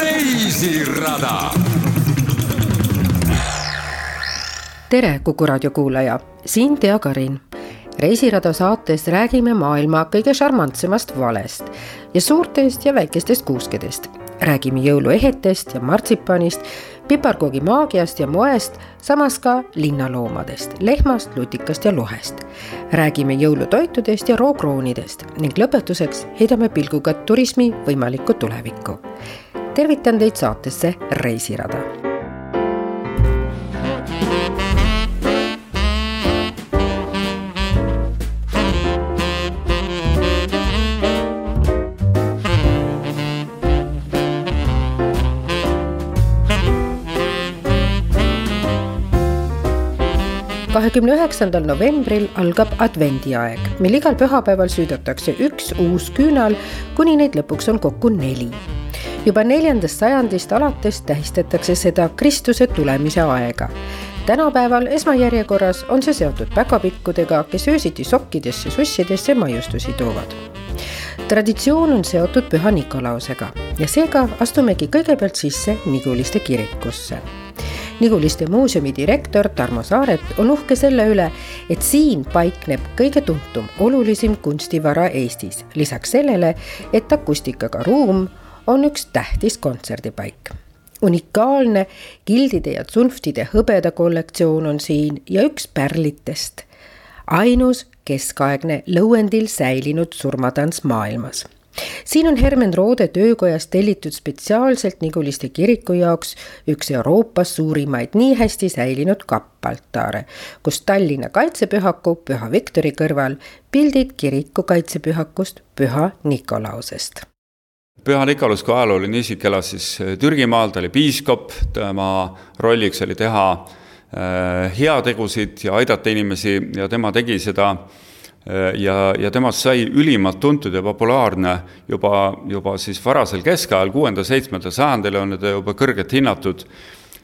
reisirada. tere, Kuku raadio kuulaja, siin Tea Karin. reisirada saates räägime maailma kõige šarmantsemast valest ja suurtest ja väikestest kuuskedest. Räägime jõuluehetest ja martsipanist, piparkoogi maagiast ja moest, samas ka linnaloomadest, lehmast, lutikast ja lohest. räägime jõulutoitudest ja rookroonidest ning lõpetuseks heidame pilguga turismi võimalikku tulevikku. tervitan teid saatesse Reisirada kahekümne üheksandal novembril algab advendiaeg, mil igal pühapäeval süüdatakse üks uus küünal, kuni neid lõpuks on kokku neli. juba neljandast sajandist alates tähistatakse seda Kristuse tulemise aega. tänapäeval esmajärjekorras on see seotud päkapikkudega, kes öösiti sokkidesse, sussidesse maiustusi toovad traditsioon on seotud Püha Nikolausega ja seega astumegi kõigepealt sisse Niguliste kirikusse Niguliste muuseumi direktor Tarmo Saaret on uhke selle üle, et siin paikneb kõige tuntum, olulisim kunstivara Eestis. lisaks sellele, et akustikaga ruum on üks tähtis kontserdipaik unikaalne gildide ja tsunftide hõbeda kollektsioon on siin ja üks pärlitest. ainus keskaegne lõuendil säilinud surmatants maailmas siin on Hermen Roode töökojast tellitud spetsiaalselt Niguliste kiriku jaoks üks Euroopa suurimaid nii hästi säilinud kappaltaare, kus Tallinna kaitsepühaku Püha Viktori kõrval pildid kiriku kaitsepühakust Püha Nikolausest. Püha Nikolaus kui ajalooline isik elas siis Türgimaal, ta oli piiskop, tema rolliks oli teha äh, heategusid ja aidata inimesi ja tema tegi seda äh, Äh, ja, ja temast sai ülimalt tuntud ja populaarne juba, juba siis varasel keskajal, kuuenda-seitsmendal sajandil on ta juba kõrgelt hinnatud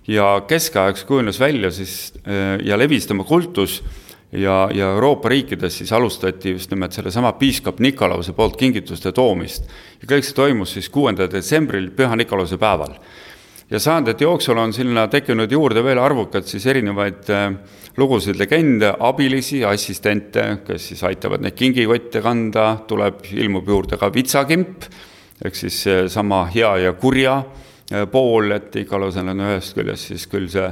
ja keskajaks kujunes välja siis äh, ja levis tema kultus ja, ja Euroopa riikides siis alustati just nimelt sellesama piiskop Nikolause poolt kingituste toomist. ja kõik see toimus siis kuuendal detsembril, Püha Nikolause päeval. Ja sajandite jooksul on sinna tekkinud juurde veel arvukalt siis erinevaid äh, lugusid, legende, abilisi, assistente, kes siis aitavad neid kingikotte kanda, tuleb, ilmub juurde ka vitsakimp, ehk siis sama hea ja kurja eh, pool, et igalasel on ühest küljest siis küll see,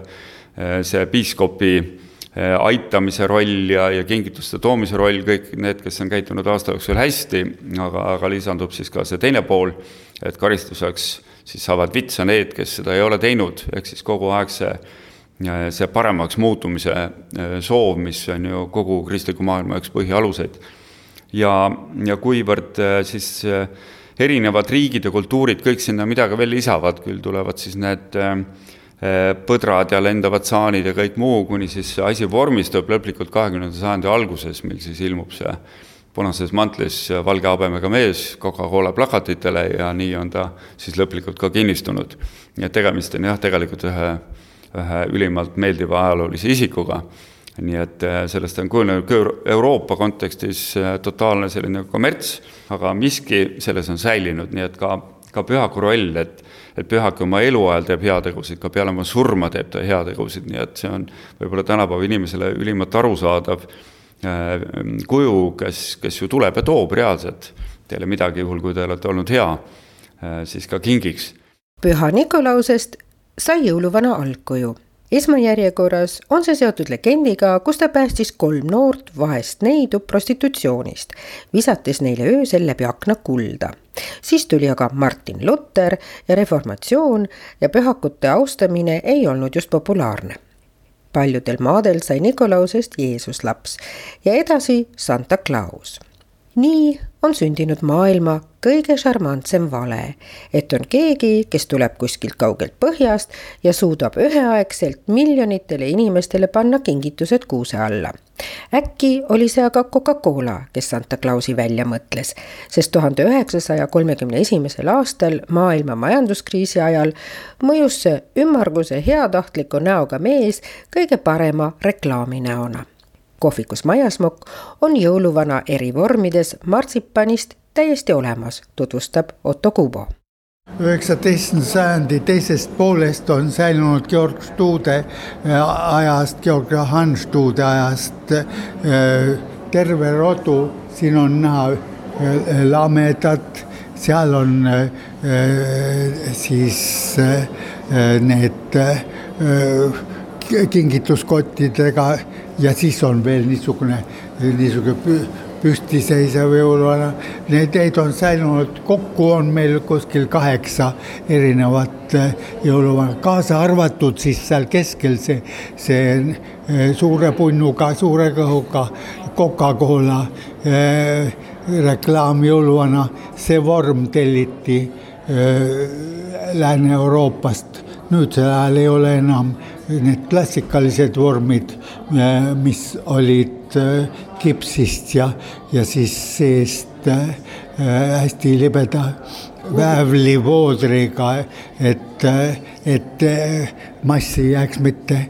see piiskopi aitamise roll ja, ja kingituste toomise roll, kõik need, kes on käitunud aasta jooksul hästi, aga, aga lisandub siis ka see teine pool, et karistuseks siis saavad vitsa need, kes seda ei ole teinud, ehk siis kogu aeg see see paremaks muutumise äh, soov, mis on ju kogu kristliku maailma üks põhialuseid. ja, ja kuivõrd äh, siis äh, erinevad riigid ja kultuurid kõik sinna midagi veel lisavad, küll tulevad siis need põdrad ja lendavad saanid ja kõik muu, kuni siis asi vormistub lõplikult kahekümnenda sajandi alguses, mil siis ilmub see punases mantlis valge habemega mees Coca-Cola plakatitele ja nii on ta siis lõplikult ka kinnistunud. nii et tegemist on jah, tegelikult ühe ühe ülimalt meeldiva ajaloolise isikuga. nii et äh, sellest on kujunenud Euroopa kontekstis äh, totaalne selline kommerts, aga miski selles on säilinud, nii et ka, ka pühaku roll, et et pühak oma eluajal teeb heategusid, ka peale oma surma teeb ta heategusid, nii et see on võib-olla tänapäeva inimesele ülimalt arusaadav kuju, kes, kes ju tuleb ja toob reaalselt teile midagi, juhul kui te olete olnud hea, siis ka kingiks. püha Nikolausest sai jõuluvana algkuju. esmajärjekorras on see seotud legendiga, kus ta päästis kolm noort vahest neidu prostitutsioonist, visates neile öösel läbi akna kulda. siis tuli aga Martin Luther ja reformatsioon ja pühakute austamine ei olnud just populaarne paljudel maadel sai Nikolausest Jeesus laps ja edasi Santa Claus. nii on sündinud maailma kõige šarmantsem vale, et on keegi, kes tuleb kuskilt kaugelt põhjast ja suudab üheaegselt miljonitele inimestele panna kingitused kuuse alla. äkki oli see aga Coca-Cola, kes Santa Clausi välja mõtles, sest tuhande üheksasaja kolmekümne esimesel aastal maailma majanduskriisi ajal mõjus see ümmarguse heatahtliku näoga mees kõige parema reklaami näona kohvikus Majasmokk on jõuluvana eri vormides martsipanist täiesti olemas, tutvustab Otto Kubo. üheksateistkümnenda sajandi teisest poolest on säilinud Georg Stude äh, ajast, Georg Johann Stude ajast äh, terve rodu, siin on näha äh, lamedat, seal on siis need kingituskottidega ja siis on veel niisugune, niisugune püstiseisev jõuluvana. Need, neid on säilinud, kokku on meil kuskil kaheksa erinevat eh, jõuluvana, kaasa arvatud siis seal keskel see, see eh, suure punnuga, suure kõhuga Coca-Cola eh, reklaam jõuluvana, see vorm telliti eh, Lääne-Euroopast, nüüdsel ajal ei ole enam need klassikalised vormid, mis olid Äh, kipsist ja, ja siis seest äh, hästi libeda väävlivoodriga, et, äh, et mass ei jääks mitte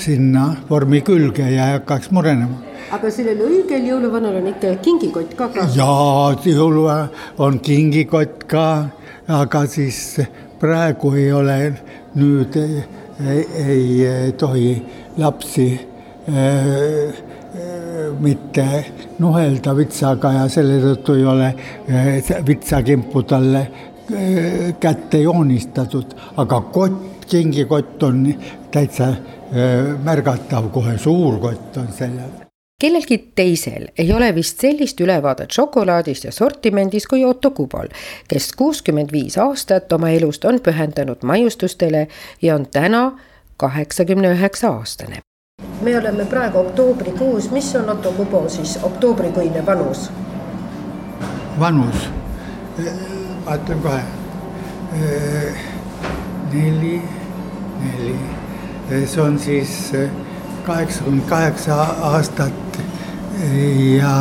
sinna vormi külge ja ei hakkaks murenema aga sellel õigel jõuluvanal on ikka kingikott ka kaasas? jaa, jõuluvanal on kingikott ka, aga siis praegu ei ole, nüüd ei, tohi lapsi Äh, äh, mitte nuhelda vitsaga ja selle tõttu ei ole äh, vitsakimpu talle kätte joonistatud, aga kott, kingikott on täitsa märgatav, kohe suur kott on seljas kellelgi teisel ei ole vist sellist ülevaadet šokolaadist ja sortimendist kui Otto Kubol, kes kuuskümmend viis aastat oma elust on pühendanud maiustustele ja on täna kaheksakümne üheksa aastane me oleme praegu oktoobrikuus, mis on Otto Kubo siis oktoobrikuine vanus? vanus, ma ütlen kohe. neli, neli, see on siis kaheksakümmend kaheksa aastat ja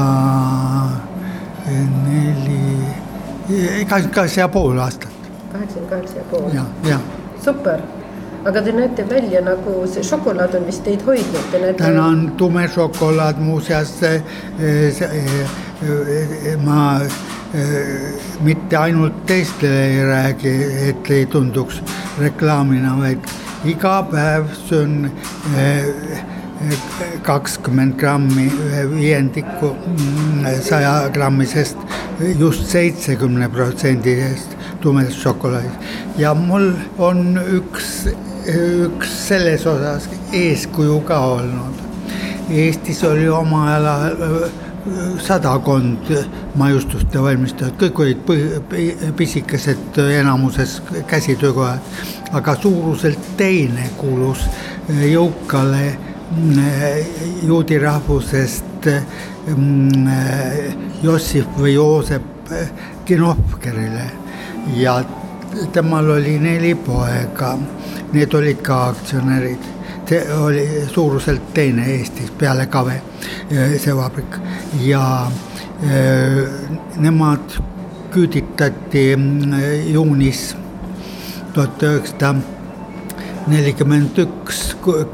neli, kaheksa ja pool aastat. kaheksakümmend kaheksa ja pool. jah, jah. super aga te näete välja nagu see šokolaad on vist teid hoidnud, te näete. täna on tume šokolaad, muuseas eh, eh, ma eh, mitte ainult teistele ei räägi, et ei tunduks reklaamina, vaid iga päev söön kakskümmend grammi, ühe viiendiku mm, saja grammisest just seitsekümne protsendisest tumedast šokolaadist ja mul on üks üks selles osas eeskuju ka olnud. Eestis oli oma ajal sadakond maiustuste valmistajat, kõik olid pisikesed enamuses käsitöökojad, aga suuruselt teine kuulus jõukale juudi rahvusest mm, Jossif või Joosep Kinovkerile ja temal oli neli poega. Need olid ka aktsionärid. see oli suuruselt teine Eestis peale Kave, eh, see vabrik. Ja eh, nemad küüditati mm, juunis tuhat üheksasada nelikümmend üks, kui,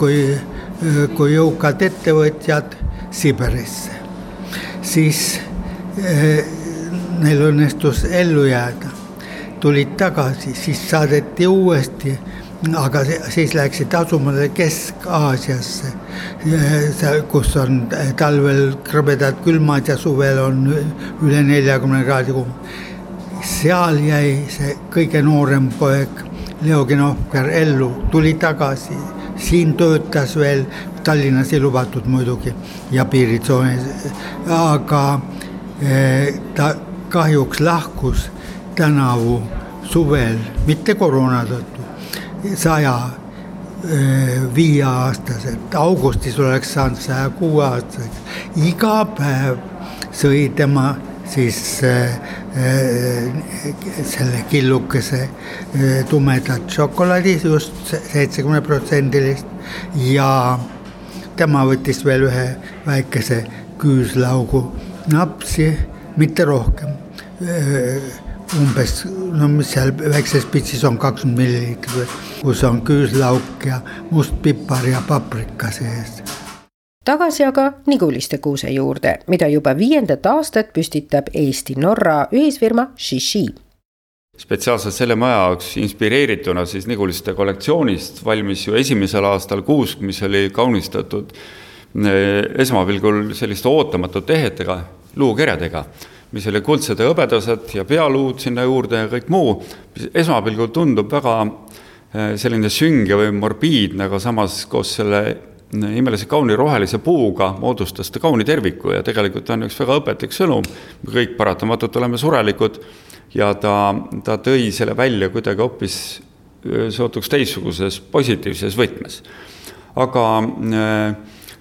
kui jõukad ettevõtjad Siberisse, siis eh, neil õnnestus ellu jääda, tulid tagasi, siis saadeti uuesti aga siis läksid asumale Kesk-Aasiasse, kus on talvel krõbedad külmad ja suvel on üle neljakümne kraadi kuum. seal jäi see kõige noorem poeg Leo Genovker ellu, tuli tagasi, siin töötas veel, Tallinnas ei lubatud muidugi ja piiritsoonis, aga eh, ta kahjuks lahkus tänavu suvel, mitte koroona tõttu saja viieaastaselt, augustis oleks saanud saja kuue aastaseks. iga päev sõi tema siis selle killukese tumedat šokolaadi, just seitsekümmend protsendilist ja tema võttis veel ühe väikese küüslaugu napsi, mitte rohkem umbes, no mis seal väikses pitsis on kakskümmend milliliitrit, kus on küüslauk ja must pipar ja paprika sees. Tagasi aga Niguliste kuuse juurde, mida juba viiendat aastat püstitab Eesti-Norra ühisfirma Shishi. Spetsiaalselt selle maja jaoks inspireerituna siis Niguliste kollektsioonist valmis ju esimesel aastal kuusk, mis oli kaunistatud eh, esmapilgul selliste ootamatute ehetega, luukeredega mis oli kuldsed ja hõbedased ja pealuud sinna juurde ja kõik muu, mis esmapilgul tundub väga eh, selline sünge või morbiidne, aga samas koos selle imelise kauni rohelise puuga moodustas ta kauni terviku ja tegelikult on üks väga õpetlik sõnum. me kõik paratamatult oleme surelikud ja ta, ta tõi selle välja kuidagi hoopis sootuks teistsuguses positiivses võtmes. aga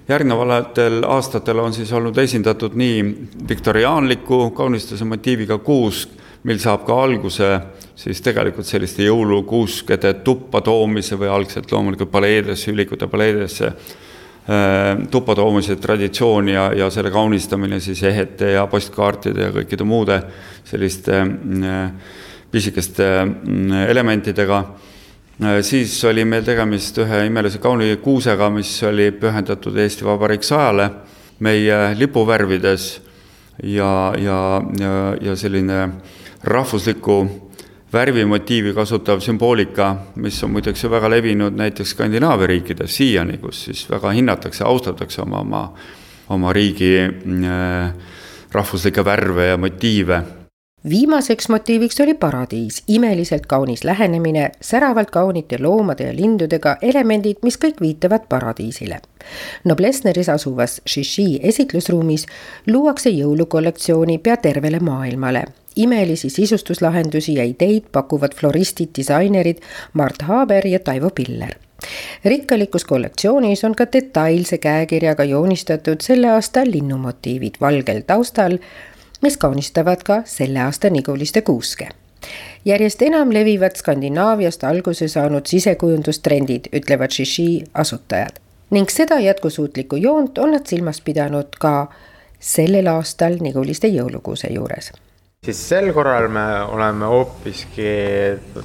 järgnevatel aastatel on siis olnud esindatud nii viktoriaanliku kaunistuse motiiviga kuusk, mil saab ka alguse siis tegelikult selliste jõulukuuskede tuppa toomise või algselt loomulikult paleedesse, ülikute paleedesse äh, tuppa toomise traditsioon ja, ja selle kaunistamine siis ehete ja postkaartide ja kõikide muude selliste äh, pisikeste äh, elementidega. Äh, siis oli meil tegemist ühe imelise kauni kuusega, mis oli pühendatud Eesti Vabariik sajale meie lipuvärvides ja, ja, ja, ja selline rahvuslikku värvimotiivi kasutav sümboolika, mis on muideks ju väga levinud näiteks Skandinaavia riikides siiani, kus siis väga hinnatakse, austatakse oma, oma, oma riigi äh, rahvuslikke värve ja motiive viimaseks motiiviks oli paradiis, imeliselt kaunis lähenemine, säravalt kaunite loomade ja lindudega elemendid, mis kõik viitavad paradiisile. Noblessneris asuvas Shishi esitlusruumis luuakse jõulukollektsiooni pea tervele maailmale imelisi sisustuslahendusi ja ideid pakuvad floristid, disainerid Mart Haaber ja Taivo Piller rikkalikus kollektsioonis on ka detailse käekirjaga joonistatud selle aasta linnumotiivid valgel taustal mis kaunistavad ka selle aasta Niguliste kuuske. järjest enam levivad Skandinaaviast alguse saanud sisekujundustrendid, ütlevad Shishi asutajad. Ning seda jätkusuutlikku joont on nad silmas pidanud ka sellel aastal Niguliste jõulukuuse juures. Siis sel korral me oleme hoopiski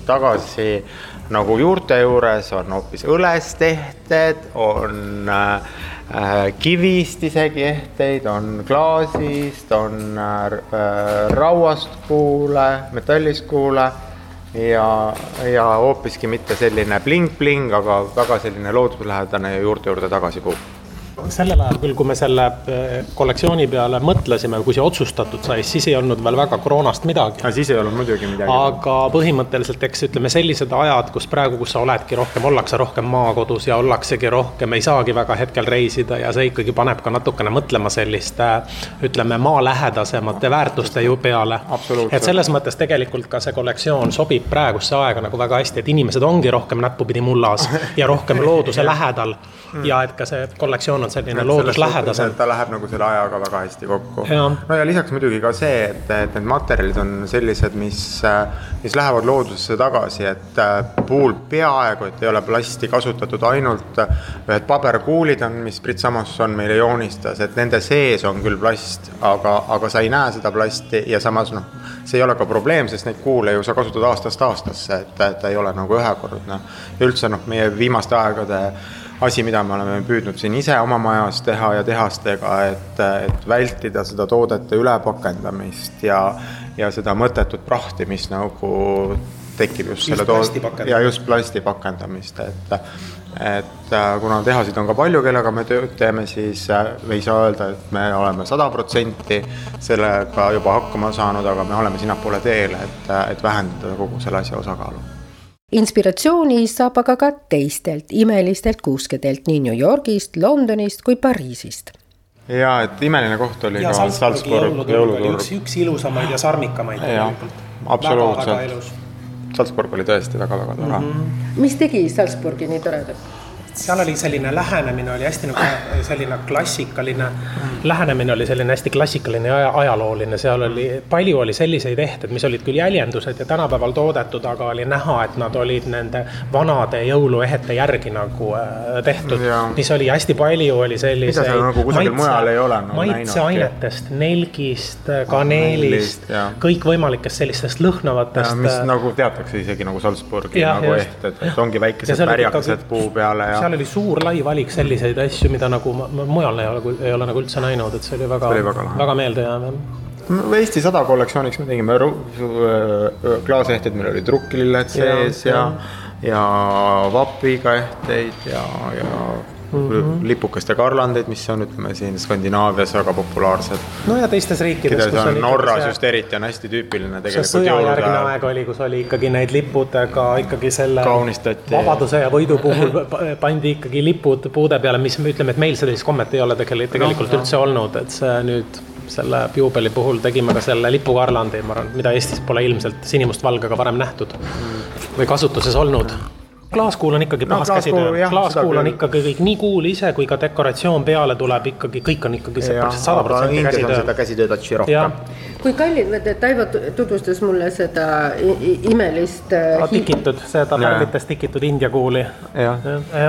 tagasi nagu juurte juures, on hoopis õlestehted, on äh, Äh, kivist isegi ehteid, on klaasist, on äh, rauast kuule, metallist kuule ja, ja hoopiski mitte selline bling-bling, aga väga selline looduslähedane juurte juurde tagasi puuv sellel ajal küll, kui me selle äh, kollektsiooni peale mõtlesime, kui see otsustatud sai, siis ei olnud veel väga koroonast midagi. siis ei olnud muidugi midagi. aga põhimõtteliselt, eks ütleme, sellised ajad, kus praegu, kus sa oledki rohkem, ollakse rohkem maakodus ja ollaksegi rohkem, ei saagi väga hetkel reisida ja see ikkagi paneb ka natukene mõtlema selliste ütleme, maalähedasemate väärtuste ju peale. et selles mõttes tegelikult ka see kollektsioon sobib praegusse aega nagu väga hästi, et inimesed ongi rohkem näppupidi mullas ja rohkem looduse lähedal ja et ka see kollektsioon on on selline looduslähedasem. ta läheb nagu selle ajaga väga hästi kokku. no ja lisaks muidugi ka see, et, et need materjalid on sellised, mis, mis lähevad loodusesse tagasi, et äh, puul peaaegu, et ei ole plasti kasutatud, ainult ühed paberkuulid on, mis Brit Samos on meile joonistas, et nende sees on küll plast, aga, aga sa ei näe seda plasti ja samas noh, see ei ole ka probleem, sest neid kuule ju sa kasutad aastast aastasse, et, ta ei ole nagu ühekordne. ja üldse noh, meie viimaste aegade asi, mida me oleme püüdnud siin ise oma majas teha ja tehastega, et, et vältida seda toodete ülepakendamist ja, ja seda mõttetut prahti, mis nagu tekib just, just selle toode ja just plasti pakendamist, et et äh, kuna tehasid on ka palju, kellega me tööd teeme, siis äh, me ei saa öelda, et me oleme sada protsenti sellega juba hakkama saanud, aga me oleme sinnapoole teel, et, et vähendada kogu selle asja osakaalu inspiratsiooni saab aga ka teistelt imelistelt kuuskedelt nii New Yorgist, Londonist kui Pariisist ja et imeline koht oli ja, ka Salzburg jõuluturg. üks, üks ilusamaid ja sarmikamaid tegelikult. absoluutselt. Salzburg oli tõesti väga-väga tore mm. -hmm. mis tegi Salzburgi nii toredaks? Seal oli selline lähenemine oli hästi nagu selline klassikaline mm., lähenemine oli selline hästi klassikaline ja ajalooline, seal oli, palju oli selliseid ehted, mis olid küll jäljendused ja tänapäeval toodetud, aga oli näha, et nad olid nende vanade jõuluehete järgi nagu äh, tehtud. mis oli hästi palju, oli selliseid. mida seal nagu kusagil mujal ei ole no, maitseainetest, nelgist, kaneelist, kõikvõimalikest sellistest lõhnavatest. mis äh, nagu teatakse isegi nagu Salzburgi ja, nagu ehted, et ongi väikesed pärjakesed puu peale ja seal oli suur lai valik selliseid asju, mida nagu ma, ma mujal ei ole, ei ole nagu üldse näinud, et see oli väga, väga, väga meeldejääv Eesti sada kollektsiooniks me tegime klaasehteid, meil olid rukkililled sees ja, ja, ja vapiga ehteid ja, ja mm -hmm. lipukeste garlandid, mis on, ütleme siin Skandinaavias väga populaarsed. no ja teistes riikides. Norras just eriti on hästi tüüpiline tegelikult. sõjajärgne aeg oli, kus oli ikkagi neid lipudega ikkagi selle kaunistati. vabaduse ja võidu puhul pandi ikkagi lipud puude peale, mis me ütleme, et meil sellist kommet ei ole tegelikult, tegelikult no, üldse no. olnud, et see nüüd selle juubeli puhul tegime ka selle lipugarlandi, ma arvan, mida Eestis pole ilmselt sinimustvalgega varem nähtud mm. või kasutuses olnud klaaskuul on ikkagi puhas no, käsitöö, klaaskuul on ikkagi kõik, nii kuul ise kui ka dekoratsioon peale tuleb ikkagi, kõik on ikkagi sada protsenti käsitöö. seda käsitööd otsi rohkem. Kui kallid, Taivo tutvustas mulle seda imelist äh, hi.... tikitud, seda pärlitest tikitud India kuuli.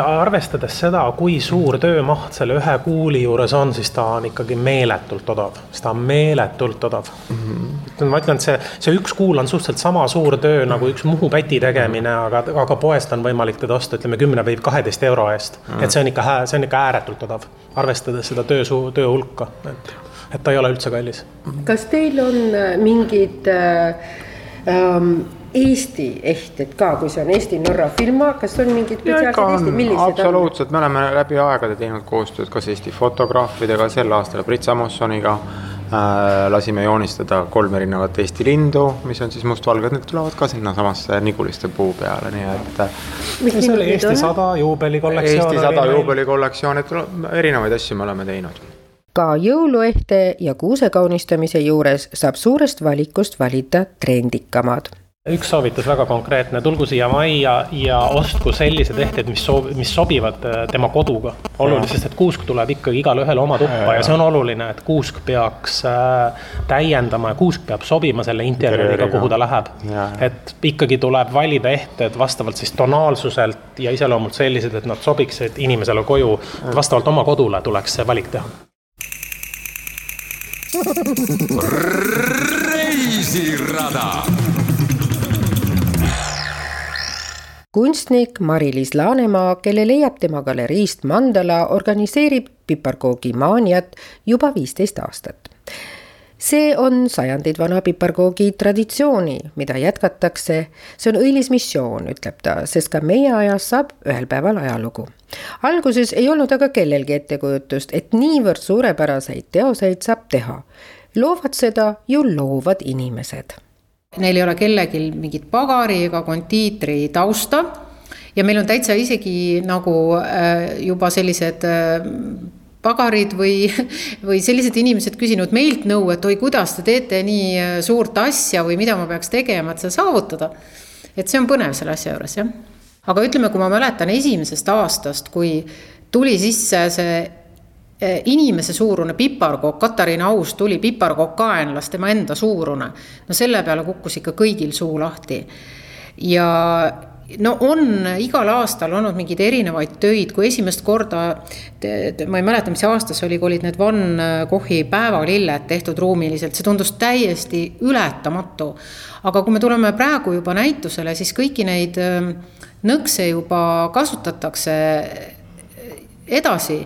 arvestades seda, kui suur töömaht selle ühe kuuli juures on, siis ta on ikkagi meeletult odav, siis ta on meeletult odav mm. -hmm. ma ütlen, et see, see üks kuul on suhteliselt sama suur töö nagu üks Muhu päti tegemine, aga, aga poest on võimalik teda osta, ütleme kümne või kaheteist euro eest mm.. et see on ikka, see on ikka ääretult odav, arvestades seda töö, töö hulka, et, et ta ei ole üldse kallis. kas teil on äh, mingid äh, ähm, Eesti ehted ka, kui see on Eesti-Norra firma, kas on mingid spetsiaalsed Eesti, millised absoluutselt, me oleme läbi aegade teinud koostööd kas Eesti fotograafidega, sel aastal Brit Samussoniga Äh, lasime joonistada kolm erinevat Eesti lindu, mis on siis mustvalged, need tulevad ka sinnasamasse Niguliste puu peale, nii et. mis see oli Eesti sada juubelikollektsioon? Eesti sada juubelikollektsioon, et erinevaid asju me oleme teinud ka jõuluehte ja kuuse kaunistamise juures saab suurest valikust valida trendikamad üks soovitus väga konkreetne, tulgu siia majja ja ostku sellised ehted, mis soob-, mis sobivad äh, tema koduga. oluline, sest et kuusk tuleb ikkagi igale ühele oma tuppa ja see on oluline, et kuusk peaks äh, täiendama ja kuusk peab sobima selle interjööriga, kuhu ta läheb. et ikkagi tuleb valida ehted vastavalt siis tonaalsuselt ja iseloomult sellised, et nad sobiksid inimesele koju. vastavalt oma kodule tuleks see valik teha. Reisirada kunstnik Mari-Liis Laanemaa, kelle leiab tema galeriist Mandala, organiseerib piparkoogi maaniat juba viisteist aastat. See on sajandeid vana piparkoogi traditsiooni, mida jätkatakse. see on õilis missioon, ütleb ta, sest ka meie ajas saab ühel päeval ajalugu. alguses ei olnud aga kellelgi ettekujutust, et niivõrd suurepäraseid teoseid saab teha. loovad seda ju loovad inimesed Neil ei ole kellelgi mingit pagari ega kondiitri tausta. ja meil on täitsa isegi nagu äh, juba sellised äh, pagarid või, või sellised inimesed küsinud meilt nõu, et oi, kuidas te teete nii äh, suurt asja või mida ma peaks tegema, et seda saavutada. et see on põnev selle asja juures, jah. aga ütleme, kui ma mäletan esimesest aastast, kui tuli sisse see Eh, inimese suurune piparkokk, Katariina Aus tuli piparkokk kaenlas, tema enda suurune. no selle peale kukkus ikka kõigil suu lahti. ja no on igal aastal olnud mingeid erinevaid töid, kui esimest korda, ma ei mäleta, mis aasta see oli, kui olid need Van Goghi päevalilled tehtud ruumiliselt, see tundus täiesti ületamatu. aga kui me tuleme praegu juba näitusele, siis kõiki neid ähm, nõkse juba kasutatakse edasi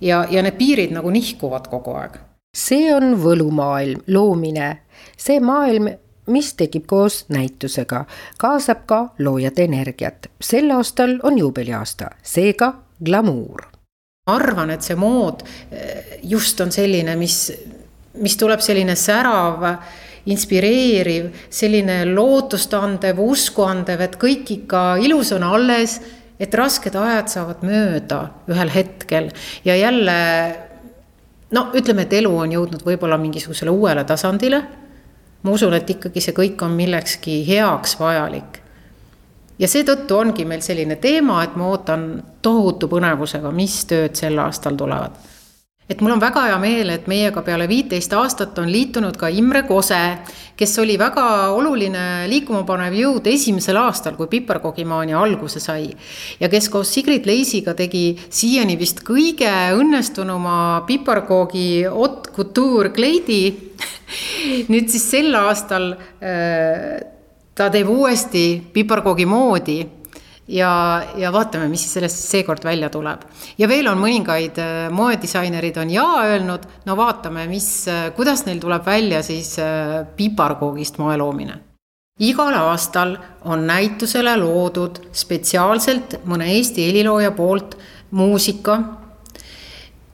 ja, ja need piirid nagu nihkuvad kogu aeg. see on võlumaailm, loomine, see maailm, mis tekib koos näitusega, kaasab ka loojate energiat. sel aastal on juubeliaasta, seega glamuur. arvan, et see mood eh, just on selline, mis, mis tuleb selline särav inspireeriv, selline lootust andev, usku andev, et kõik ikka ilus on alles et rasked ajad saavad mööda ühel hetkel ja jälle no ütleme, et elu on jõudnud võib-olla mingisugusele uuele tasandile. Ma usun, et ikkagi see kõik on millekski heaks vajalik. ja seetõttu ongi meil selline teema, et ma ootan tohutu põnevusega, mis tööd sel aastal tulevad et mul on väga hea meel, et meiega peale viiteist aastat on liitunud ka Imre Kose, kes oli väga oluline liikuma panev jõud esimesel aastal, kui piparkoogimaania alguse sai. ja kes koos Sigrid Leisiga tegi siiani vist kõige õnnestunuma piparkoogi haute couture kleidi nüüd siis sel aastal äh, ta teeb uuesti piparkoogi moodi ja, ja vaatame, mis sellest seekord välja tuleb. ja veel on mõningaid äh, moedisainerid on jaa öelnud, no vaatame, mis, äh, kuidas neil tuleb välja siis piparkoogist moeloomine. igal aastal on näitusele loodud spetsiaalselt mõne Eesti helilooja poolt muusika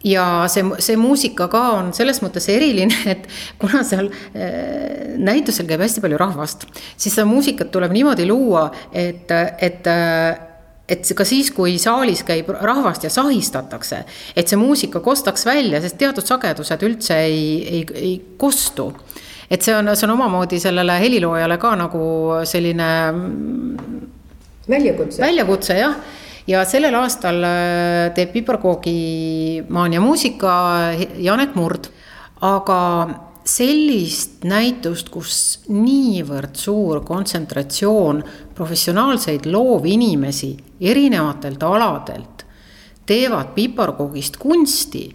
ja see, see muusika ka on selles mõttes eriline, et kuna seal äh, näitusel käib hästi palju rahvast, siis seda muusikat tuleb niimoodi luua, et, et äh, et ka siis, kui saalis käib rahvast ja sahistatakse, et see muusika kostaks välja, sest teatud sagedused üldse ei, ei, ei kostu. et see on, see on omamoodi sellele heliloojale ka nagu selline väljakutse, väljakutse jah ja sellel aastal äh, teeb piparkoogi maania muusika Janek Murd, aga sellist näitust, kus niivõrd suur kontsentratsioon professionaalseid loovinimesi erinevatelt aladelt teevad piparkoogist kunsti,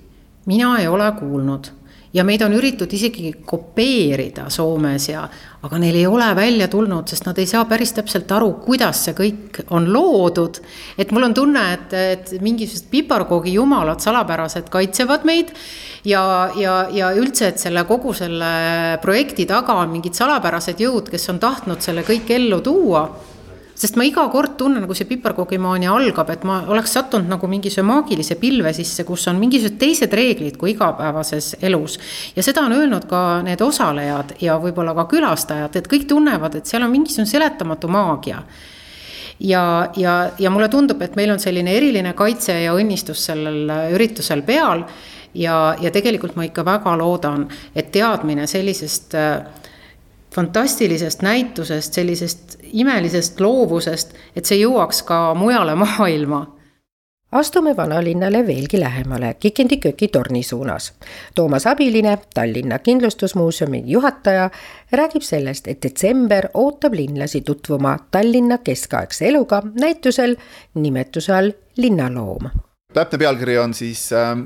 mina ei ole kuulnud ja meid on üritatud isegi kopeerida Soomes ja, aga neil ei ole välja tulnud, sest nad ei saa päris täpselt aru, kuidas see kõik on loodud. et mul on tunne, et, et mingisugused piparkoogi jumalad salapärased kaitsevad meid ja, ja, ja üldse, et selle kogu selle projekti taga on mingid salapärased jõud, kes on tahtnud selle kõik ellu tuua sest ma iga kord tunnen, kui see piparkoogimaania algab, et ma oleks sattunud nagu mingisuguse maagilise pilve sisse, kus on mingisugused teised reeglid kui igapäevases elus. ja seda on öelnud ka need osalejad ja võib-olla ka külastajad, et kõik tunnevad, et seal on mingisugune seletamatu maagia ja, ja, ja mulle tundub, et meil on selline eriline kaitse ja õnnistus sellel üritusel peal. ja, ja tegelikult ma ikka väga loodan, et teadmine sellisest äh, fantastilisest näitusest, sellisest imelisest loovusest, et see jõuaks ka mujale maailma astume vanalinnale veelgi lähemale Kikendiköki torni suunas. Toomas Abiline, Tallinna Kindlustusmuuseumi juhataja, räägib sellest, et detsember ootab linlasi tutvuma Tallinna keskaegse eluga näitusel nimetuse all Linnaloom. täpne pealkiri on siis äh,,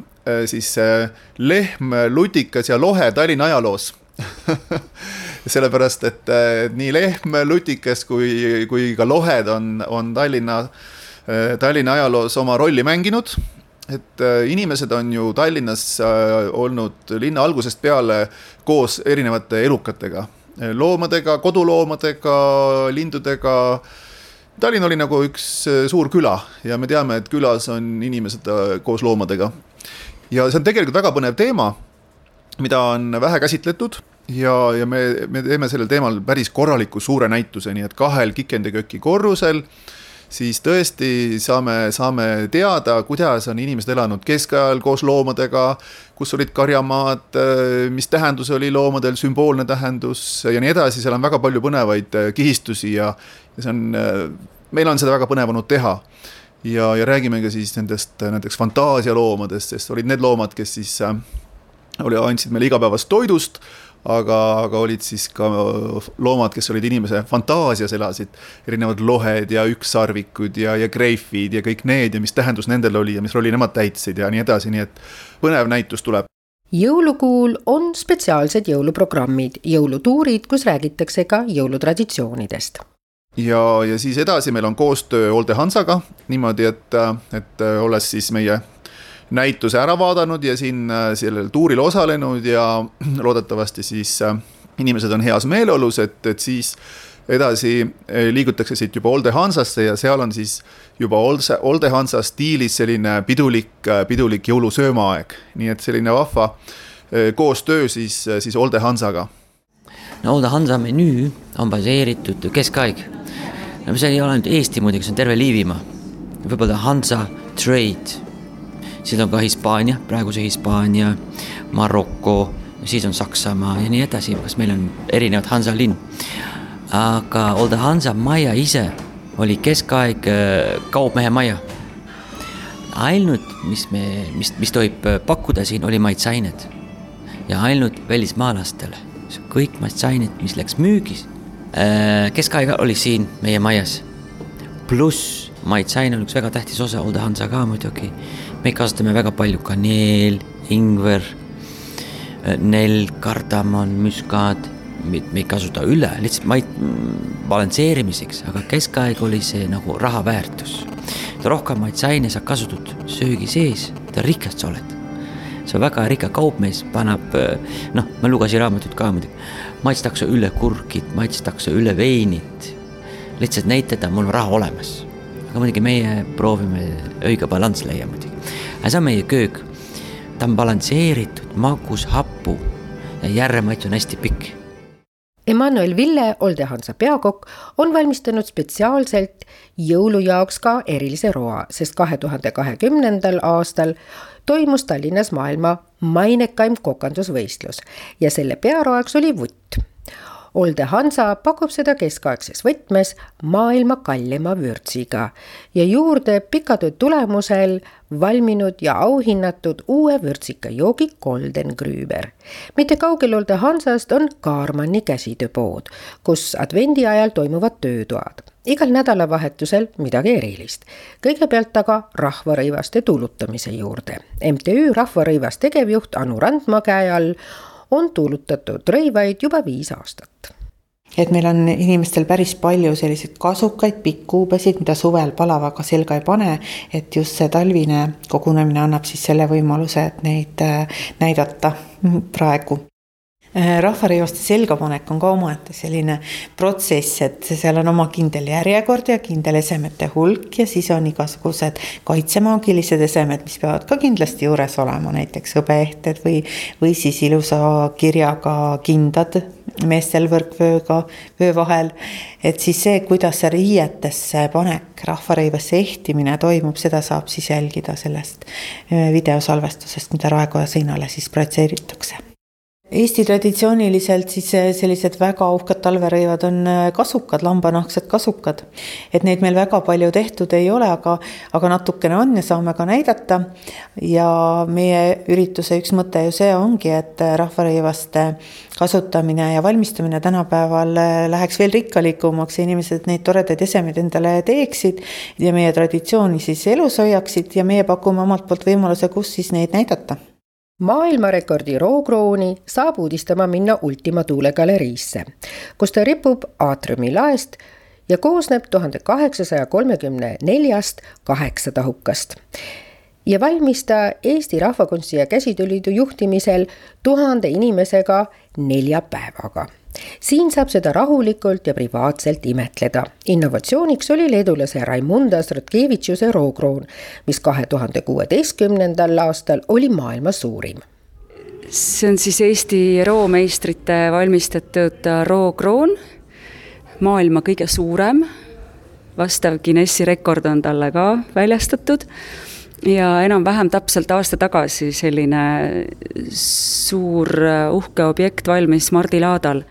siis äh, Lehm, lutikas ja lohe Tallinna ajaloos sellepärast, et nii lehm, lutikas kui, kui ka lohed on, on Tallinna, Tallinna ajaloos oma rolli mänginud. et äh, inimesed on ju Tallinnas äh, olnud linna algusest peale koos erinevate elukatega, loomadega, koduloomadega, lindudega Tallinn oli nagu üks äh, suur küla ja me teame, et külas on inimesed koos loomadega. ja see on tegelikult väga põnev teema, mida on vähe käsitletud ja, ja me, me teeme sellel teemal päris korraliku suure näituse, nii et kahel Kikendeköki korrusel siis tõesti saame, saame teada, kuidas on inimesed elanud keskajal koos loomadega, kus olid karjamaad, mis tähendus oli loomadel, sümboolne tähendus ja nii edasi, seal on väga palju põnevaid kihistusi ja, ja see on, meil on seda väga põnev olnud teha. ja, ja räägime ka siis nendest näiteks fantaasialoomadest, sest olid need loomad, kes siis äh, oli, andsid meile igapäevast toidust aga, aga olid siis ka loomad, kes olid inimese fantaasias elasid, erinevad lohed ja ükssarvikud ja, ja greifid ja kõik need ja mis tähendus nendel oli ja mis rolli nemad täitsid ja nii edasi, nii et põnev näitus tuleb jõulukuul on spetsiaalsed jõuluprogrammid, jõulutuurid, kus räägitakse ka jõulutraditsioonidest. ja, ja siis edasi meil on koostöö Olde Hansaga niimoodi, et, et olles siis meie näituse ära vaadanud ja siin äh, sellel tuuril osalenud ja loodetavasti siis äh, inimesed on heas meeleolus, et, et siis edasi äh, liigutakse siit juba Olde Hansasse ja seal on siis juba Olde, Olde Hansa stiilis selline pidulik, pidulik jõulusöömaaeg, nii et selline vahva koostöö siis, siis Olde Hansaga. no Olde Hansa menüü on baseeritud keskaeg. no see ei ole ainult Eesti muidugi, see on terve Liivimaa. võib-olla Hansa Trade siis on ka Hispaania, praeguse Hispaania, Maroko, siis on Saksamaa ja nii edasi, kas meil on erinevad Hansa linn. aga Olde Hansa maja ise oli keskaeg äh, kaupmehe maja. ainult, mis me, mis, mis tohib äh, pakkuda siin, oli maitseained ja ainult välismaalastele. kõik maitseained, mis läks müügis. Äh, keskaeg oli siin meie majas. pluss maitseaine on üks väga tähtis osa, Olde Hansa ka muidugi. Me kasutame väga palju kaneel, ingver, nell, kardamon, müskaad me ei kasuta üle, lihtsalt mait-, balansseerimiseks, aga keskaeg oli see nagu raha väärtus. rohkem maitseaine sa kasutad söögi sees, mida rikas sa oled. see on väga rikas kaupmees, paneb, noh, ma lugesin raamatut ka muidugi, maitstakse üle kurgid, maitstakse üle veinid. lihtsalt näitada, mul on raha olemas. aga muidugi meie proovime õige balanss leia muidugi. Aga see on meie köök. ta on balansseeritud, magus, happu ja järremaits on hästi pikk Emmanuel Ville, Oldehansa peakokk, on valmistanud spetsiaalselt jõulu jaoks ka erilise roa, sest kahe tuhande kahekümnendal aastal toimus Tallinnas maailma mainekaim kokandusvõistlus ja selle pearoaks oli vutt Olde Hansa pakub seda keskaegses võtmes maailma kallima vürtsiga ja juurde pika töö tulemusel valminud ja auhinnatud uue vürtsika joogi Golden Grüber. mitte kaugel Olde Hansast on Kaarmanni käsitööpood, kus advendi ajal toimuvad töötoad igal nädalavahetusel midagi erilist. kõigepealt aga rahvarõivaste tuulutamise juurde. MTÜ Rahvarõivas tegevjuht Anu Randma käe all on tuulutatud rõivaid juba viis aastat. Et meil on inimestel päris palju selliseid kasukaid pikkuubesid, mida suvel palavaga selga ei pane, et just see talvine kogunemine annab siis selle võimaluse, et neid äh, näidata praegu rahvarõivaste selgapanek on ka omaette selline protsess, et seal on oma kindel järjekord ja kindel esemete hulk ja siis on igasugused kaitsemaagilised esemed, mis peavad ka kindlasti juures olema, näiteks hõbeehted või, või siis ilusa kirjaga kindad meestel võrkvööga, vöö vahel. et siis see, kuidas see riietesse panek, rahvarõivasse ehtimine toimub, seda saab siis jälgida sellest äh, videosalvestusest, mida Raekoja seinale siis projitseeritakse Eesti traditsiooniliselt siis eh, sellised väga uhked talverõivad on eh, kasukad, lambanahksed kasukad. et neid meil väga palju tehtud ei ole, aga, aga natukene on ja saame ka näidata. ja meie ürituse üks mõte ju see ongi, et eh, rahvarõivaste kasutamine ja valmistamine tänapäeval läheks veel rikkalikumaks ja inimesed neid toredaid esemeid endale teeksid ja meie traditsiooni siis elus hoiaksid ja meie pakume omalt poolt võimaluse, kus siis neid näidata maailmarekordi rookrooni saab uudistama minna Ultima Thule galeriisse, kus ta ripub aatriumi laest ja koosneb tuhande kaheksasaja kolmekümne neljast kaheksatahukast. Ja valmis ta Eesti Rahvakunsti ja Käsitööliidu juhtimisel tuhande inimesega nelja päevaga siin saab seda rahulikult ja privaatselt imetleda. innovatsiooniks oli leedulase Raimunda Stratkevitšuse rookroon, mis kahe tuhande kuueteistkümnendal aastal oli maailma suurim. See on siis Eesti roomeistrite valmistatud rookroon, maailma kõige suurem, vastav Guinessi rekord on talle ka väljastatud. Ja enam-vähem täpselt aasta tagasi selline suur uhke objekt valmis Mardi laadal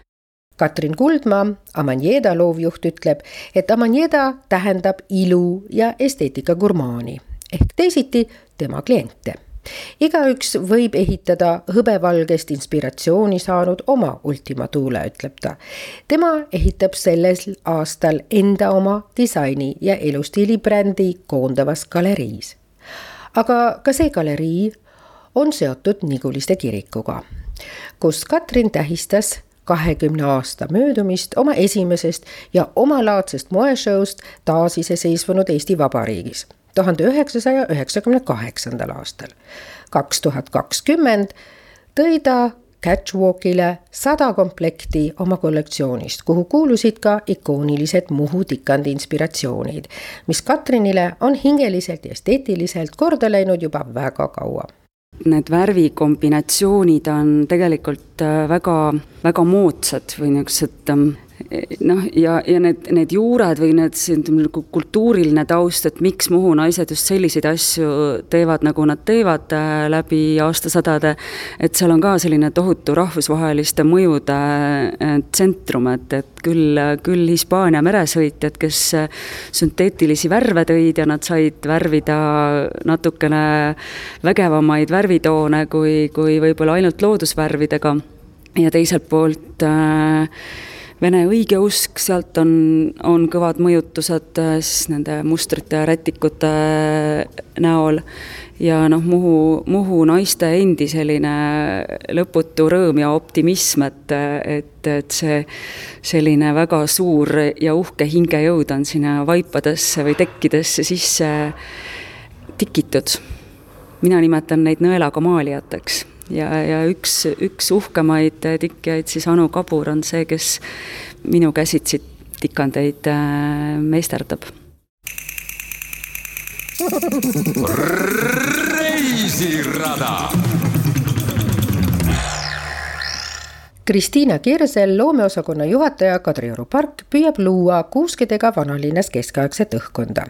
Katrin Kuldmaa, Amanjeda loovjuht ütleb, et Amanjeda tähendab ilu ja esteetika gurmaani ehk teisiti tema kliente. igaüks võib ehitada hõbevalgest inspiratsiooni saanud oma Ultima Thule, ütleb ta. tema ehitab sellel aastal enda oma disaini ja elustiilibrändi koondavas galeriis. aga ka see galerii on seotud Niguliste kirikuga, kus Katrin tähistas kahekümne aasta möödumist oma esimesest ja omalaadsest moeshow'st taasiseseisvunud Eesti Vabariigis tuhande üheksasaja üheksakümne kaheksandal aastal. kaks tuhat kakskümmend tõi ta Catchwalkile sada komplekti oma kollektsioonist, kuhu kuulusid ka ikoonilised Muhu tikandi inspiratsioonid, mis Katrinile on hingeliselt ja esteetiliselt korda läinud juba väga kaua Need värvikombinatsioonid on tegelikult äh, väga, väga moodsad või niisugused ähm, noh, ja, ja need, need juured või need, ütleme nagu kultuuriline taust, et miks Muhu naised just selliseid asju teevad, nagu nad teevad äh, läbi aastasadade, et seal on ka selline tohutu rahvusvaheliste mõjude äh, tsentrum, et, et küll, küll Hispaania meresõitjad, kes äh, sünteetilisi värve tõid ja nad said värvida natukene vägevamaid värvitoone kui, kui võib-olla ainult loodusvärvidega ja teiselt poolt äh, Vene õigeusk, sealt on, on kõvad mõjutused äh, siis nende mustrite ja rätikute äh, näol ja noh, Muhu, Muhu naiste endi selline lõputu rõõm ja optimism, et, et, et see selline väga suur ja uhke hingejõud on sinna vaipadesse või tekkidesse sisse tikitud. mina nimetan neid nõelaga maalijateks ja, ja üks, üks uhkemaid tikjaid siis Anu Kabur on see, kes minu käsitsi tikandeid äh, meisterdab. reisirada Kristiina Kirsel, loomeosakonna juhataja Kadrioru park püüab luua kuuskedega vanalinnas keskaegset õhkkonda.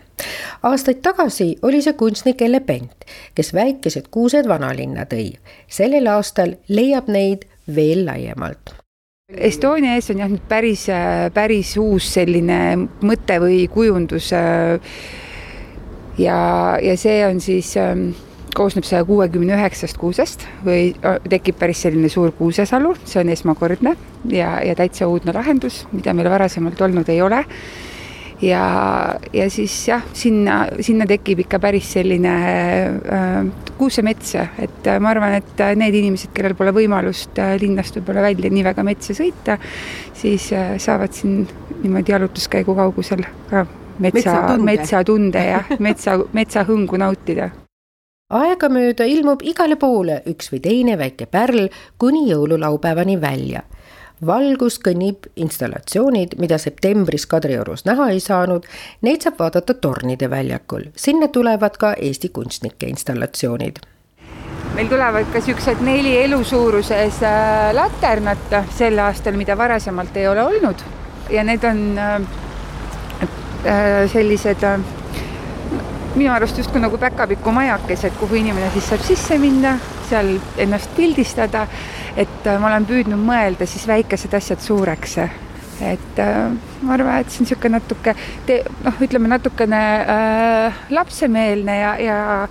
aastaid tagasi oli see kunstnik Elle Pent, kes väikesed kuused vanalinna tõi. sellel aastal leiab neid veel laiemalt. Estonia ees on jah nüüd päris, päris uus selline mõte või kujundus. ja, ja see on siis ähm, koosneb saja kuuekümne üheksast kuusest või tekib päris selline suur kuusesalu, see on esmakordne ja, ja täitsa uudne lahendus, mida meil varasemalt olnud ei ole. ja, ja siis jah, sinna, sinna tekib ikka päris selline äh, kuusemets, et äh, ma arvan, et äh, need inimesed, kellel pole võimalust äh, linnast võib-olla välja nii väga metsa sõita, siis äh, saavad siin niimoodi jalutuskäigu kaugusel ka metsa, metsatunde ja metsa, metsahõngu nautida aegamööda ilmub igale poole üks või teine väike pärl kuni jõululaupäevani välja. valgus kõnnib installatsioonid, mida septembris Kadriorus näha ei saanud, neid saab vaadata Tornide väljakul, sinna tulevad ka Eesti kunstnike installatsioonid. Meil tulevad ka siuksed neli elusuuruses äh, laternat sel aastal, mida varasemalt ei ole olnud. Ja need on äh, äh, sellised minu arust justkui nagu päkapiku majakesed, kuhu inimene siis saab sisse minna, seal ennast pildistada. et äh, ma olen püüdnud mõelda siis väikesed asjad suureks. et äh, ma arvan, et see on niisugune natuke, noh, ütleme natukene äh, lapsemeelne ja, ja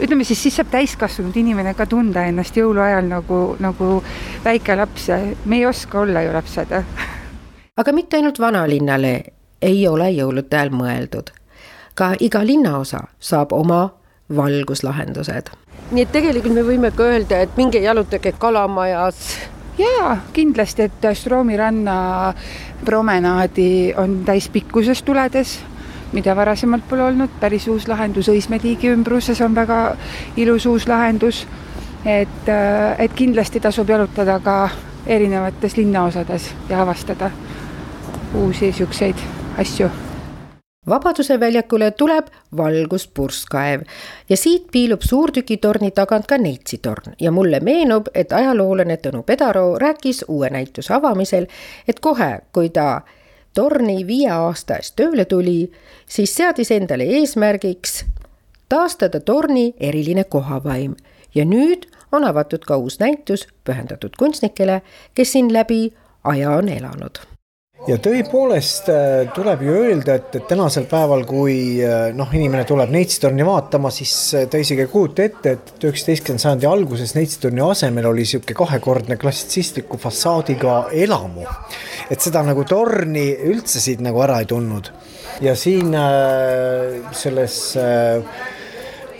ütleme siis, siis saab täiskasvanud inimene ka tunda ennast jõuluajal nagu, nagu väike laps. me ei oska olla ju lapsed. aga mitte ainult vanalinnale ei ole jõulude ajal mõeldud ka iga linnaosa saab oma valguslahendused. nii et tegelikult me võime ka öelda, et minge jalutage Kalamajas. jaa, kindlasti, et Stroomi ranna promenaadi on täispikkuses tuledes mida varasemalt pole olnud, päris uus lahendus Õismäe tiigi ümbruses on väga ilus uus lahendus. et, et kindlasti tasub jalutada ka erinevates linnaosades ja avastada uusi siukseid asju Vabaduse väljakule tuleb valguspurskkaev ja siit piilub suurtükitorni tagant ka Neitsi torn ja mulle meenub, et ajaloolane Tõnu Pedaro rääkis uue näituse avamisel, et kohe, kui ta torni viie aasta eest tööle tuli, siis seadis endale eesmärgiks taastada torni eriline kohavaim. Ja nüüd on avatud ka uus näitus pühendatud kunstnikele, kes siin läbi aja on elanud ja tõepoolest äh, tuleb ju öelda, et, et tänasel päeval, kui äh, noh, inimene tuleb Neitstorni vaatama, siis äh, ta isegi ei kujuta ette, et üheksateistkümnenda sajandi alguses Neitstorni asemel oli niisugune kahekordne klassitsistliku fassaadiga elamu. et seda nagu torni üldse siit nagu ära ei tulnud. ja siin selles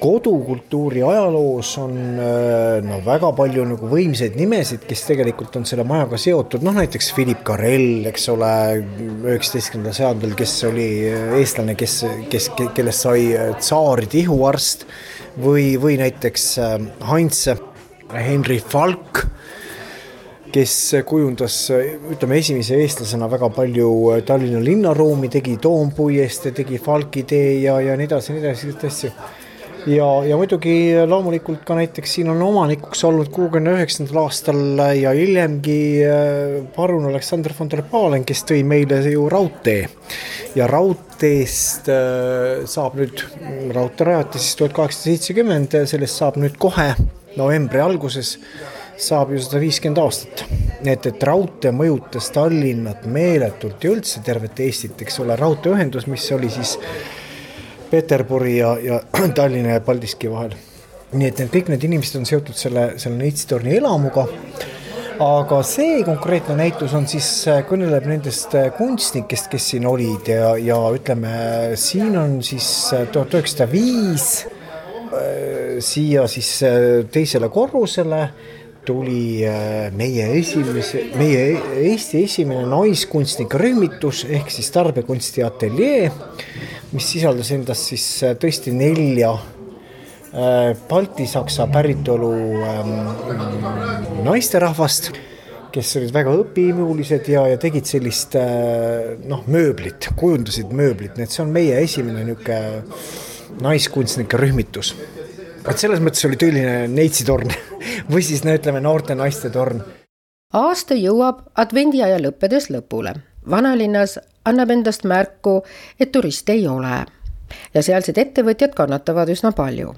kodukultuuri ajaloos on äh, no väga palju nagu võimsaid nimesid, kes tegelikult on selle majaga seotud, noh näiteks Philip Carrel, eks ole, üheksateistkümnendal sajandil, kes oli eestlane, kes, kes, kellest sai äh, tsaaride ihuarst või, või näiteks äh, Heinz Henry Falk kes kujundas, ütleme esimese eestlasena väga palju Tallinna linnaruumi, tegi Toompuiestee, tegi Falki tee ja, ja nii edasi, nii edasi, selliseid asju ja, ja muidugi loomulikult ka näiteks siin on omanikuks olnud kuuekümne üheksandal aastal ja hiljemgi äh, parun Aleksander von der Pahlen, kes tõi meile ju raudtee. ja raudteest äh, saab nüüd, raudtee rajati siis tuhat kaheksasada seitsekümmend, sellest saab nüüd kohe novembri alguses saab ju sada viiskümmend aastat. et, et raudtee mõjutas Tallinnat meeletult ja üldse tervet Eestit, eks ole, raudteeühendus, mis oli siis Peterburi ja, ja Tallinna ja Paldiski vahel. nii et need kõik need inimesed on seotud selle, selle Neitstorni elamuga. aga see konkreetne näitus on siis, kõneleb nendest kunstnikest, kes siin olid ja, ja ütleme, siin on siis tuhat üheksasada viis siia siis teisele korrusele tuli äh, meie esimese, meie Eesti esimene naiskunstnike rühmitus ehk siis tarbekunsti ateljee, mis sisaldas endas siis äh, tõesti nelja äh, baltisaksa päritolu ähm, naisterahvast, kes olid väga õpihimulised ja, ja tegid sellist noh, mööblit, kujundasid mööblit, nii et see on meie esimene niisugune naiskunstnike rühmitus et selles mõttes oli tõeline neitsitorn või siis no ütleme, noorte naiste torn. aasta jõuab advendiaja lõppedes lõpule. vanalinnas annab endast märku, et turiste ei ole ja sealsed ettevõtjad kannatavad üsna palju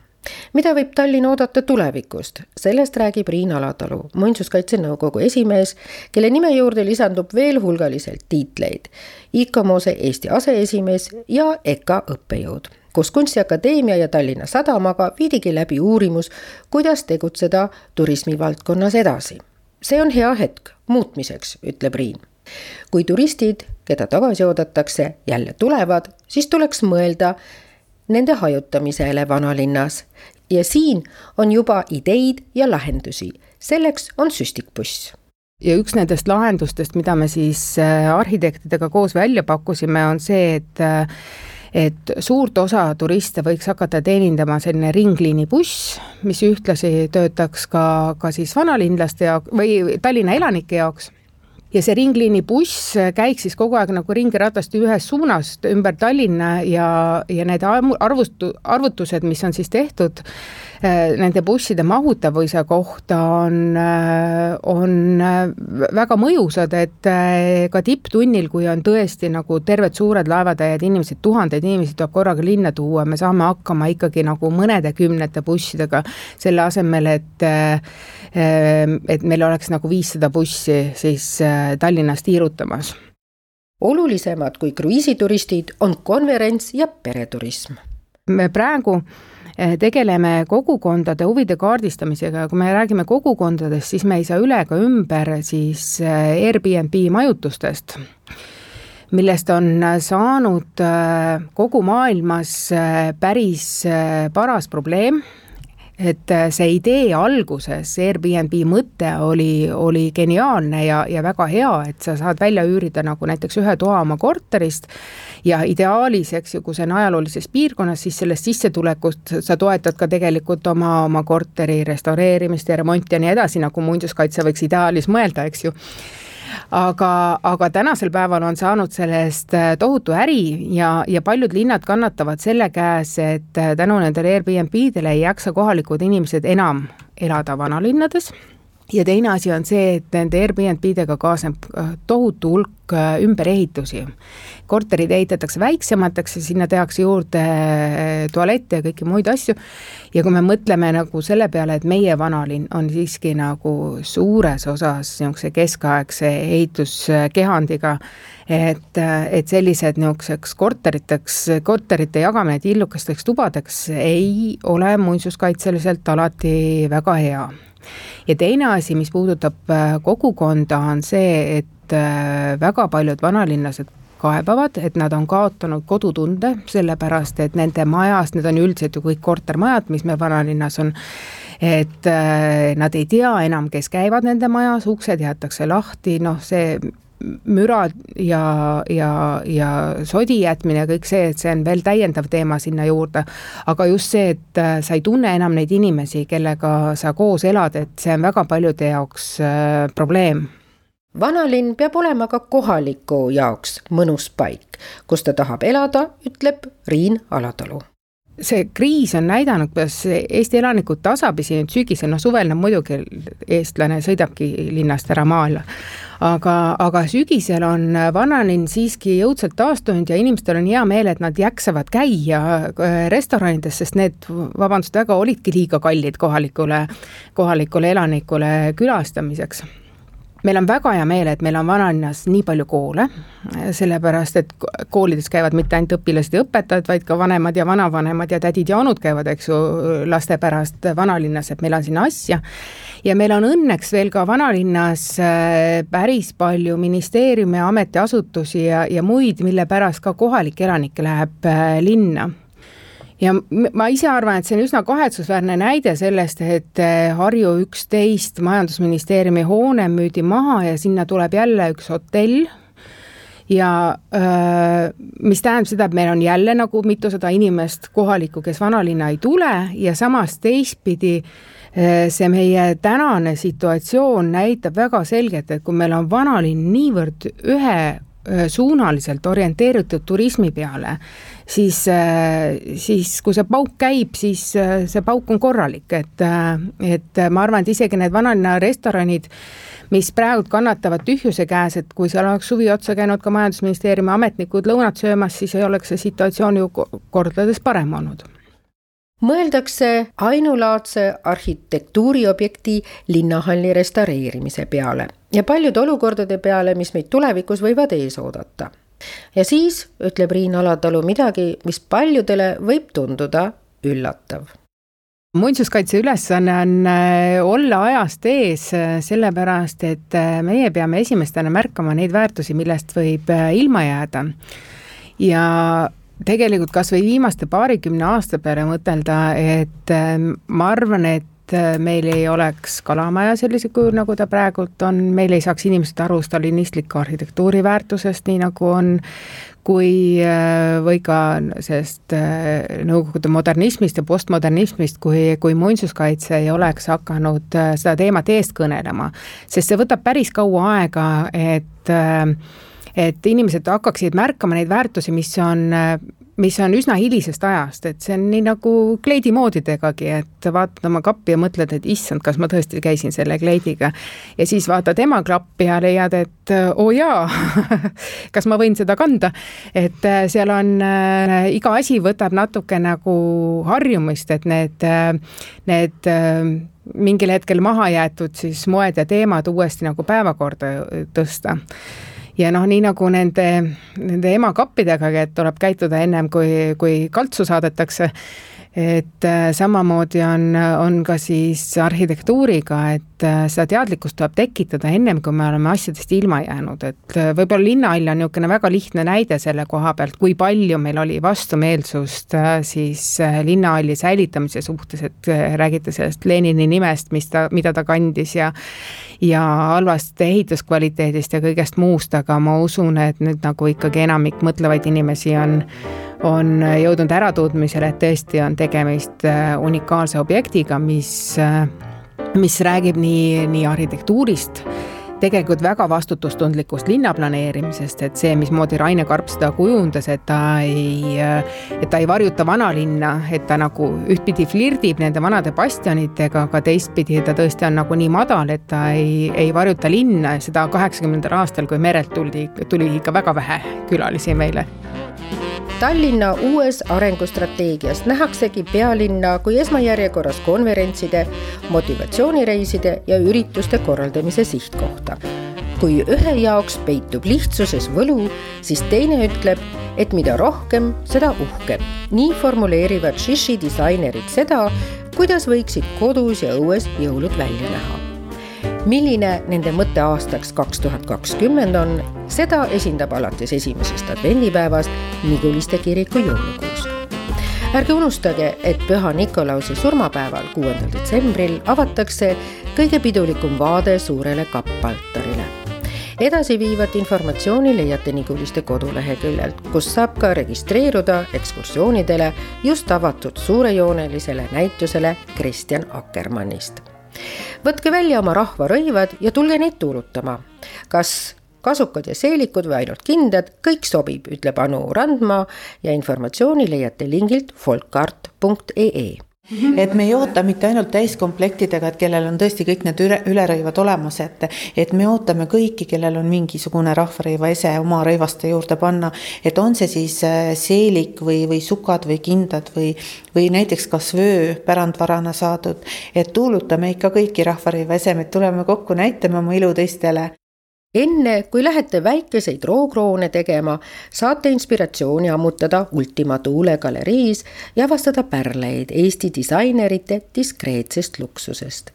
mida võib Tallinn oodata tulevikust, sellest räägib Riin Alatalu, muinsuskaitse nõukogu esimees, kelle nime juurde lisandub veel hulgaliselt tiitleid. ICOMOS-e Eesti aseesimees ja EKA õppejõud koos Kunstiakadeemia ja Tallinna Sadamaga viidigi läbi uurimus, kuidas tegutseda turismivaldkonnas edasi. see on hea hetk muutmiseks, ütleb Riin. kui turistid, keda tagasi oodatakse, jälle tulevad, siis tuleks mõelda nende hajutamisele vanalinnas ja siin on juba ideid ja lahendusi, selleks on süstikbuss ja üks nendest lahendustest, mida me siis äh, arhitektidega koos välja pakkusime, on see, et äh, et suurt osa turiste võiks hakata teenindama selline ringliinibuss, mis ühtlasi töötaks ka, ka siis vanalinlaste jaoks või Tallinna elanike jaoks. Ja see ringliinibuss käiks siis kogu aeg nagu ringiratast ühes suunas ümber Tallinna ja, ja need arvustu-, arvutused, mis on siis tehtud nende busside mahutavuse kohta on, äh, on äh, väga mõjusad, et ka tipptunnil, kui on tõesti nagu terved suured laevatäied inimesed, tuhandeid inimesi tuleb korraga linna tuua, me saame hakkama ikkagi nagu mõnede kümnete bussidega, selle asemel, et et meil oleks nagu viissada bussi siis Tallinnas tiirutamas olulisemad kui kruiisituristid on konverents ja pereturism. me praegu Eh, tegeleme kogukondade huvide kaardistamisega. Ja kui me räägime kogukondadest, siis me ei saa üle ega ümber siis eh, Airbnb majutustest millest on saanud eh, kogu maailmas päris paras probleem et äh, see idee alguses, Airbnb mõte oli, oli geniaalne ja, ja väga hea, et sa saad välja üürida nagu näiteks ühe toa oma korterist ja ideaalis, eks ju, kui see on ajaloolises piirkonnas, siis sellest sissetulekust sa toetad ka tegelikult oma, oma korteri restaureerimist ja remonti ja nii edasi, nagu muinsuskaitse võiks ideaalis mõelda, eks ju aga, aga tänasel päeval on saanud sellest äh, tohutu äri ja, ja paljud linnad kannatavad selle käes, et äh, tänu nendele Airbnb-dele ei jaksa kohalikud inimesed enam elada vanalinnades. Ja teine asi on see, et nende Airbnb-dega kaasneb äh, tohutu hulk äh, ümberehitusi. korterid ehitatakse väiksemateks ja sinna tehakse juurde äh, tualette ja kõiki muid asju. ja kui me mõtleme nagu selle peale, et meie vanalinn on siiski nagu suures osas niisuguse keskaegse ehituskehandiga, et, et sellised niisuguseks korteriteks, korterite jagamine tillukesteks tubadeks ei ole muinsuskaitseliselt alati väga hea ja teine asi, mis puudutab äh, kogukonda, on see, et äh, väga paljud vanalinlased kaebavad, et nad on kaotanud kodutunde, sellepärast et nende majas, need on üldiselt ju kõik kortermajad, mis meil vanalinnas on, et äh, nad ei tea enam, kes käivad nende majas, uksed jäetakse lahti, noh, see müra ja, ja, ja sodi jätmine ja kõik see, et see on veel täiendav teema sinna juurde. aga just see, et äh, sa ei tunne enam neid inimesi, kellega sa koos elad, et see on väga paljude jaoks probleem vanalinn peab olema ka kohaliku jaoks mõnus paik, kus ta tahab elada, ütleb Riin Alatalu. See kriis on näidanud, kuidas Eesti elanikud tasapisi nüüd sügisel, noh suvel no muidugi eestlane sõidabki linnast ära maale, aga, aga sügisel on vanalinn siiski jõudsalt taastunud ja inimestel on hea meel, et nad jaksavad käia äh, restoranides, sest need, vabandust väga, olidki liiga kallid kohalikule, kohalikule elanikule külastamiseks meil on väga hea meel, et meil on vanalinnas nii palju koole, sellepärast et koolides käivad mitte ainult õpilased ja õpetajad, vaid ka vanemad ja vanavanemad ja tädid ja onud käivad, eks ju, laste pärast vanalinnas, et meil on sinna asja. ja meil on õnneks veel ka vanalinnas äh, päris palju ministeeriume, ametiasutusi ja, ja muid, mille pärast ka kohalik elanik läheb äh, linna ja ma ise arvan, et see on üsna kahetsusväärne näide sellest, et eh, Harju üksteist majandusministeeriumi hoone müüdi maha ja sinna tuleb jälle üks hotell. Ja mis tähendab seda, et meil on jälle nagu mitusada inimest kohalikku, kes vanalinna ei tule ja samas teistpidi see meie tänane situatsioon näitab väga selgelt, et kui meil on vanalinn niivõrd ühe suunaliselt orienteeritud turismi peale, siis, siis kui see pauk käib, siis see pauk on korralik, et, et ma arvan, et isegi need vanalinna restoranid, mis praegu kannatavad tühjuse käes, et kui seal oleks suvi otsa käinud ka Majandusministeeriumi ametnikud lõunat söömas, siis ei oleks see situatsioon ju kordades parem olnud mõeldakse ainulaadse arhitektuuriobjekti linnahalli restaureerimise peale ja paljude olukordade peale, mis meid tulevikus võivad ees oodata. Ja siis ütleb Riin Alatalu midagi, mis paljudele võib tunduda üllatav muinsuskaitse ülesanne on äh, olla ajast ees, äh, sellepärast et äh, meie peame esimestena märkama neid väärtusi, millest võib ilma jääda. ja tegelikult kas või viimaste paarikümne aasta peale mõtelda, et ma arvan, et meil ei oleks kalamaja sellisel kujul, nagu ta praegult on, meil ei saaks inimesed aru stalinistliku arhitektuuri väärtusest, nii nagu on, kui, äh, või ka sellest äh, Nõukogude modernismist ja postmodernismist, kui, kui muinsuskaitse ei oleks hakanud seda teemat eest kõnelema. sest see võtab päris kaua aega, et äh, et inimesed hakkaksid märkama neid väärtusi, mis on mis on üsna hilisest ajast, et see on nii nagu kleidimoodidegagi, et vaatad oma kappi ja mõtled, et issand, kas ma tõesti käisin selle kleidiga. ja siis vaatad ema klappi ja leiad, et oo oh jaa kas ma võin seda kanda. et äh, seal on äh,, iga asi võtab natuke nagu harjumist, et need äh,, need äh, mingil hetkel maha jäetud siis moed ja teemad uuesti nagu päevakorda tõsta ja noh, nii nagu nende, nende emakappidegagi, et tuleb käituda ennem kui, kui kaltsu saadetakse et äh, samamoodi on, on ka siis arhitektuuriga, et äh, seda teadlikkust tuleb tekitada ennem, kui me oleme asjadest ilma jäänud, et äh, võib-olla linnahall on niisugune väga lihtne näide selle koha pealt, kui palju meil oli vastumeelsust siis linnahalli säilitamise suhtes, et räägite sellest Lenini nimest, mis ta, mida ta kandis ja ja halvast ehituskvaliteedist ja kõigest muust, aga ma usun, et nüüd nagu ikkagi enamik mõtlevaid inimesi on on jõudnud äratundmisele, et tõesti on tegemist äh, unikaalse objektiga, mis, äh, mis räägib nii, nii arhitektuurist, tegelikult väga vastutustundlikust linnaplaneerimisest, et see, mismoodi Raine Karp seda kujundas, et ta ei, äh, et ta ei varjuta vanalinna, et ta nagu ühtpidi flirdib nende vanade bastionitega, aga teistpidi ta tõesti on nagu nii madal, et ta ei, ei varjuta linna. Ja seda kaheksakümnendal aastal, kui merelt tuldi, tuli ikka väga vähe külalisi meile Tallinna uues arengustrateegias nähaksegi pealinna kui esmajärjekorras konverentside, motivatsioonireiside ja ürituste korraldamise sihtkohta. kui ühe jaoks peitub lihtsuses võlu, siis teine ütleb, et mida rohkem, seda uhkem. nii formuleerivad Shishi disainerid seda, kuidas võiksid kodus ja õues jõulud välja näha milline nende mõte aastaks kaks tuhat kakskümmend on, seda esindab alates esimesest advendipäevast Niguliste kiriku jõulukuus. ärge unustage, et Püha Nikolausi surmapäeval, kuuendal detsembril avatakse kõige pidulikum vaade suurele kappaltarile edasiviivat informatsiooni leiate Niguliste koduleheküljelt, kus saab ka registreeruda ekskursioonidele just avatud suurejoonelisele näitusele Kristjan Akkermannist võtke välja oma rahvarõivad ja tulge neid tuulutama. kas kasukad ja seelikud või ainult kindad, kõik sobib, ütleb Anu Randma ja informatsiooni leiate lingilt folkart .ee et me ei oota mitte ainult täiskomplektidega, et kellel on tõesti kõik need üle, ülerõivad olemas, et, et me ootame kõiki, kellel on mingisugune rahvarõiva ese oma rõivaste juurde panna. et on see siis äh, seelik või, või sukad või kindad või, või näiteks kas vöö pärandvarana saadud. et tuulutame ikka kõiki rahvarõiva esemeid, tuleme kokku, näitame oma ilu teistele enne kui lähete väikeseid rookroone tegema, saate inspiratsiooni ammutada Ultima Thule galeriis ja avastada pärleid Eesti disainerite diskreetsest luksusest.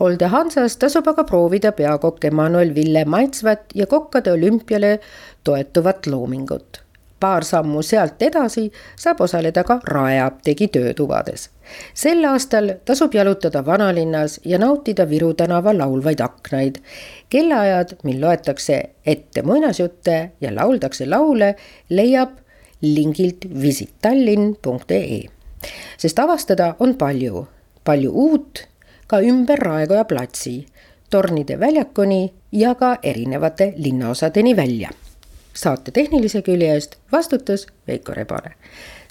Olde Hansas tasub aga proovida peakokk Emmanuel Ville maitsvat ja kokkade olümpiale toetuvat loomingut paar sammu sealt edasi saab osaleda ka Rae apteegi töötubades. sel aastal tasub jalutada vanalinnas ja nautida Viru tänava laulvaid aknaid. kellaajad, mil loetakse ette muinasjutte ja lauldakse laule, leiab lingilt visittallinn.ee. sest avastada on palju, palju uut ka ümber Raekoja platsi, tornide väljakuni ja ka erinevate linnaosadeni välja saate tehnilise külje eest vastutas Veiko Rebane.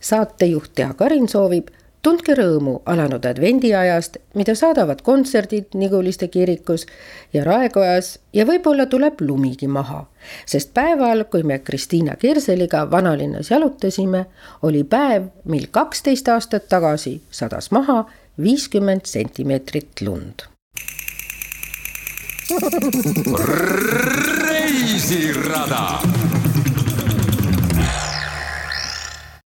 saatejuht Tea Karin soovib, tundke rõõmu alanud advendiajast, mida saadavad kontserdid Niguliste kirikus ja Raekojas ja võib-olla tuleb lumigi maha. sest päeval, kui me Kristiina Kirseliga vanalinnas jalutasime, oli päev, mil kaksteist aastat tagasi sadas maha viiskümmend sentimeetrit lund reisirada